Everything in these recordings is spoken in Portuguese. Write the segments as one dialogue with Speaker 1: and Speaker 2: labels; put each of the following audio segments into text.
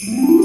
Speaker 1: Mm-hmm.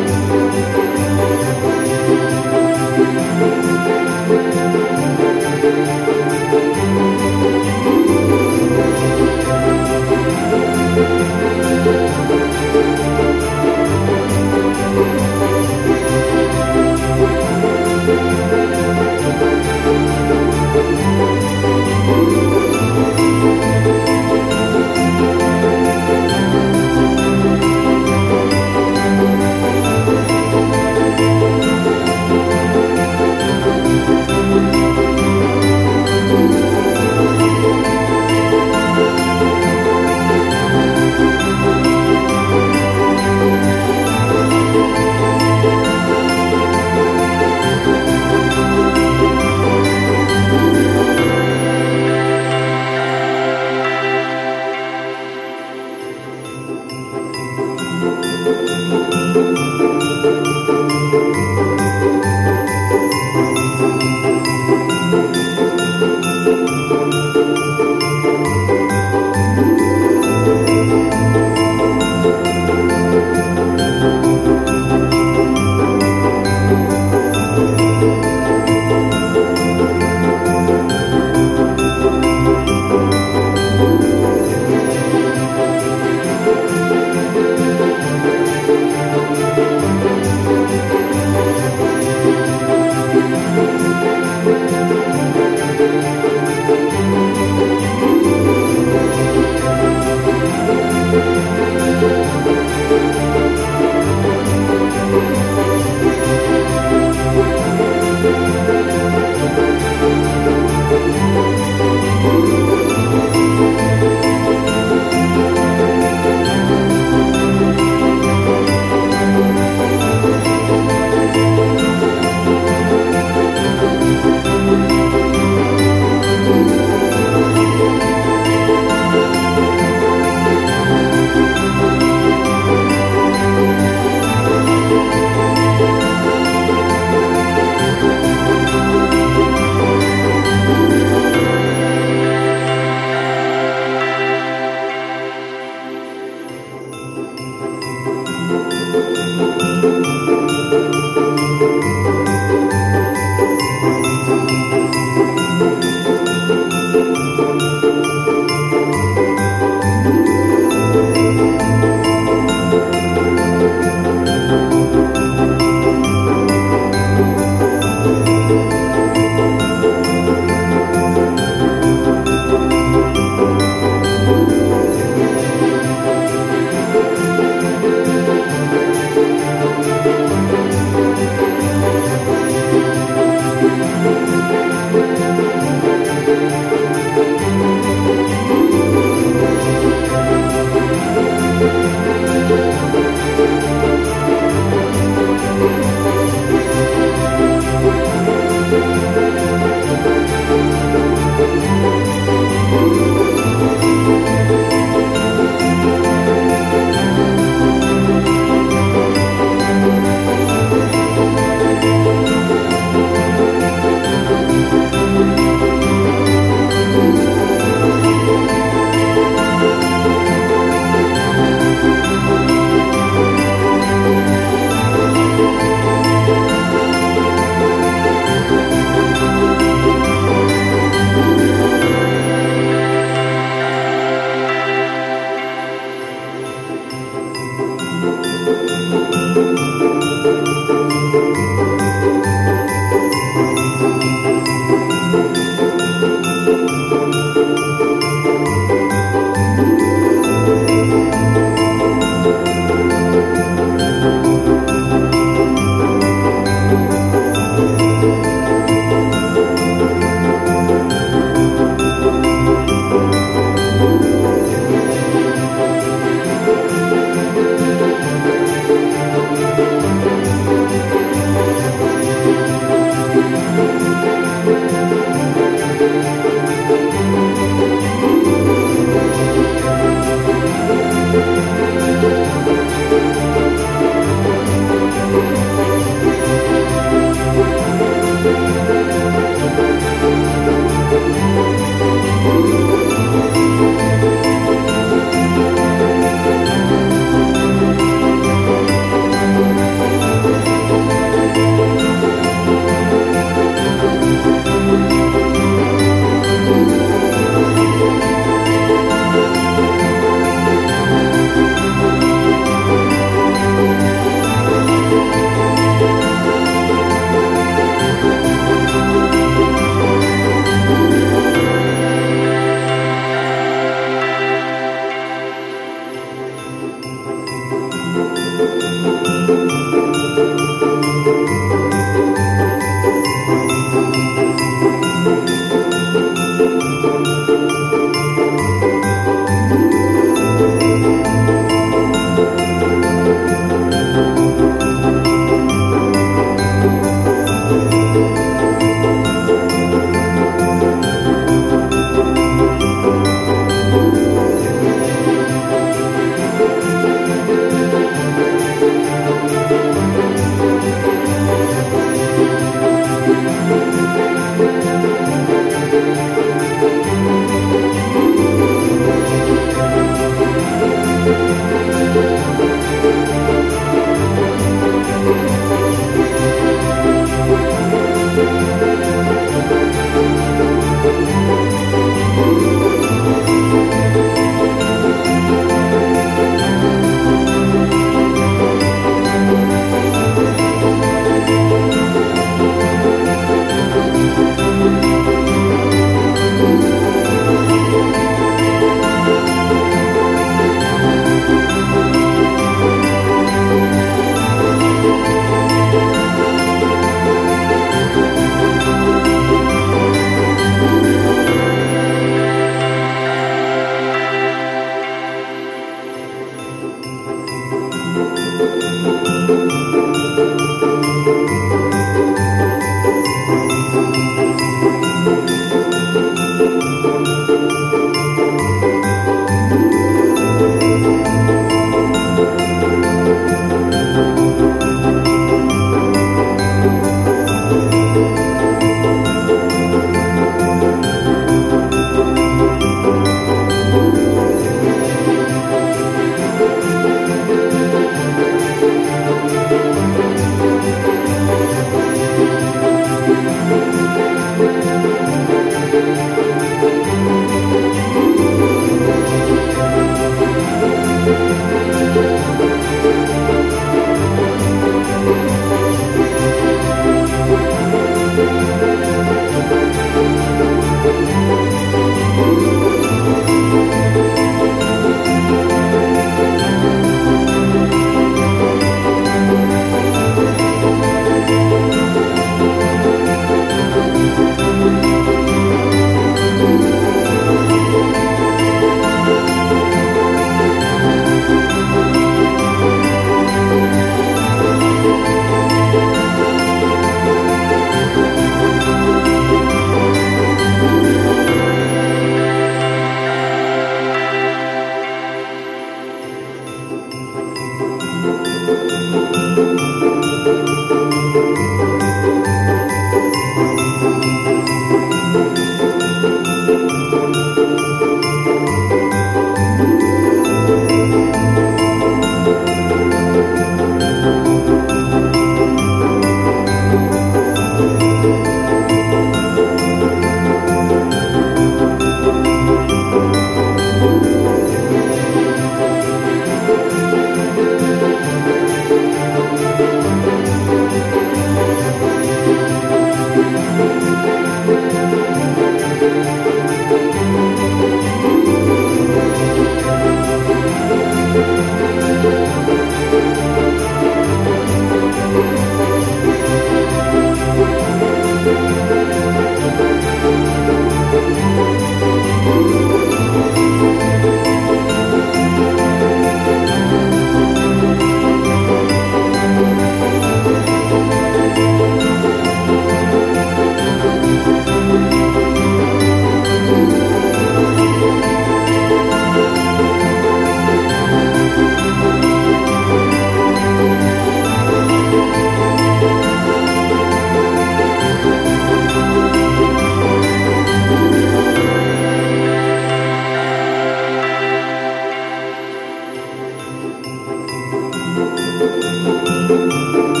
Speaker 1: Música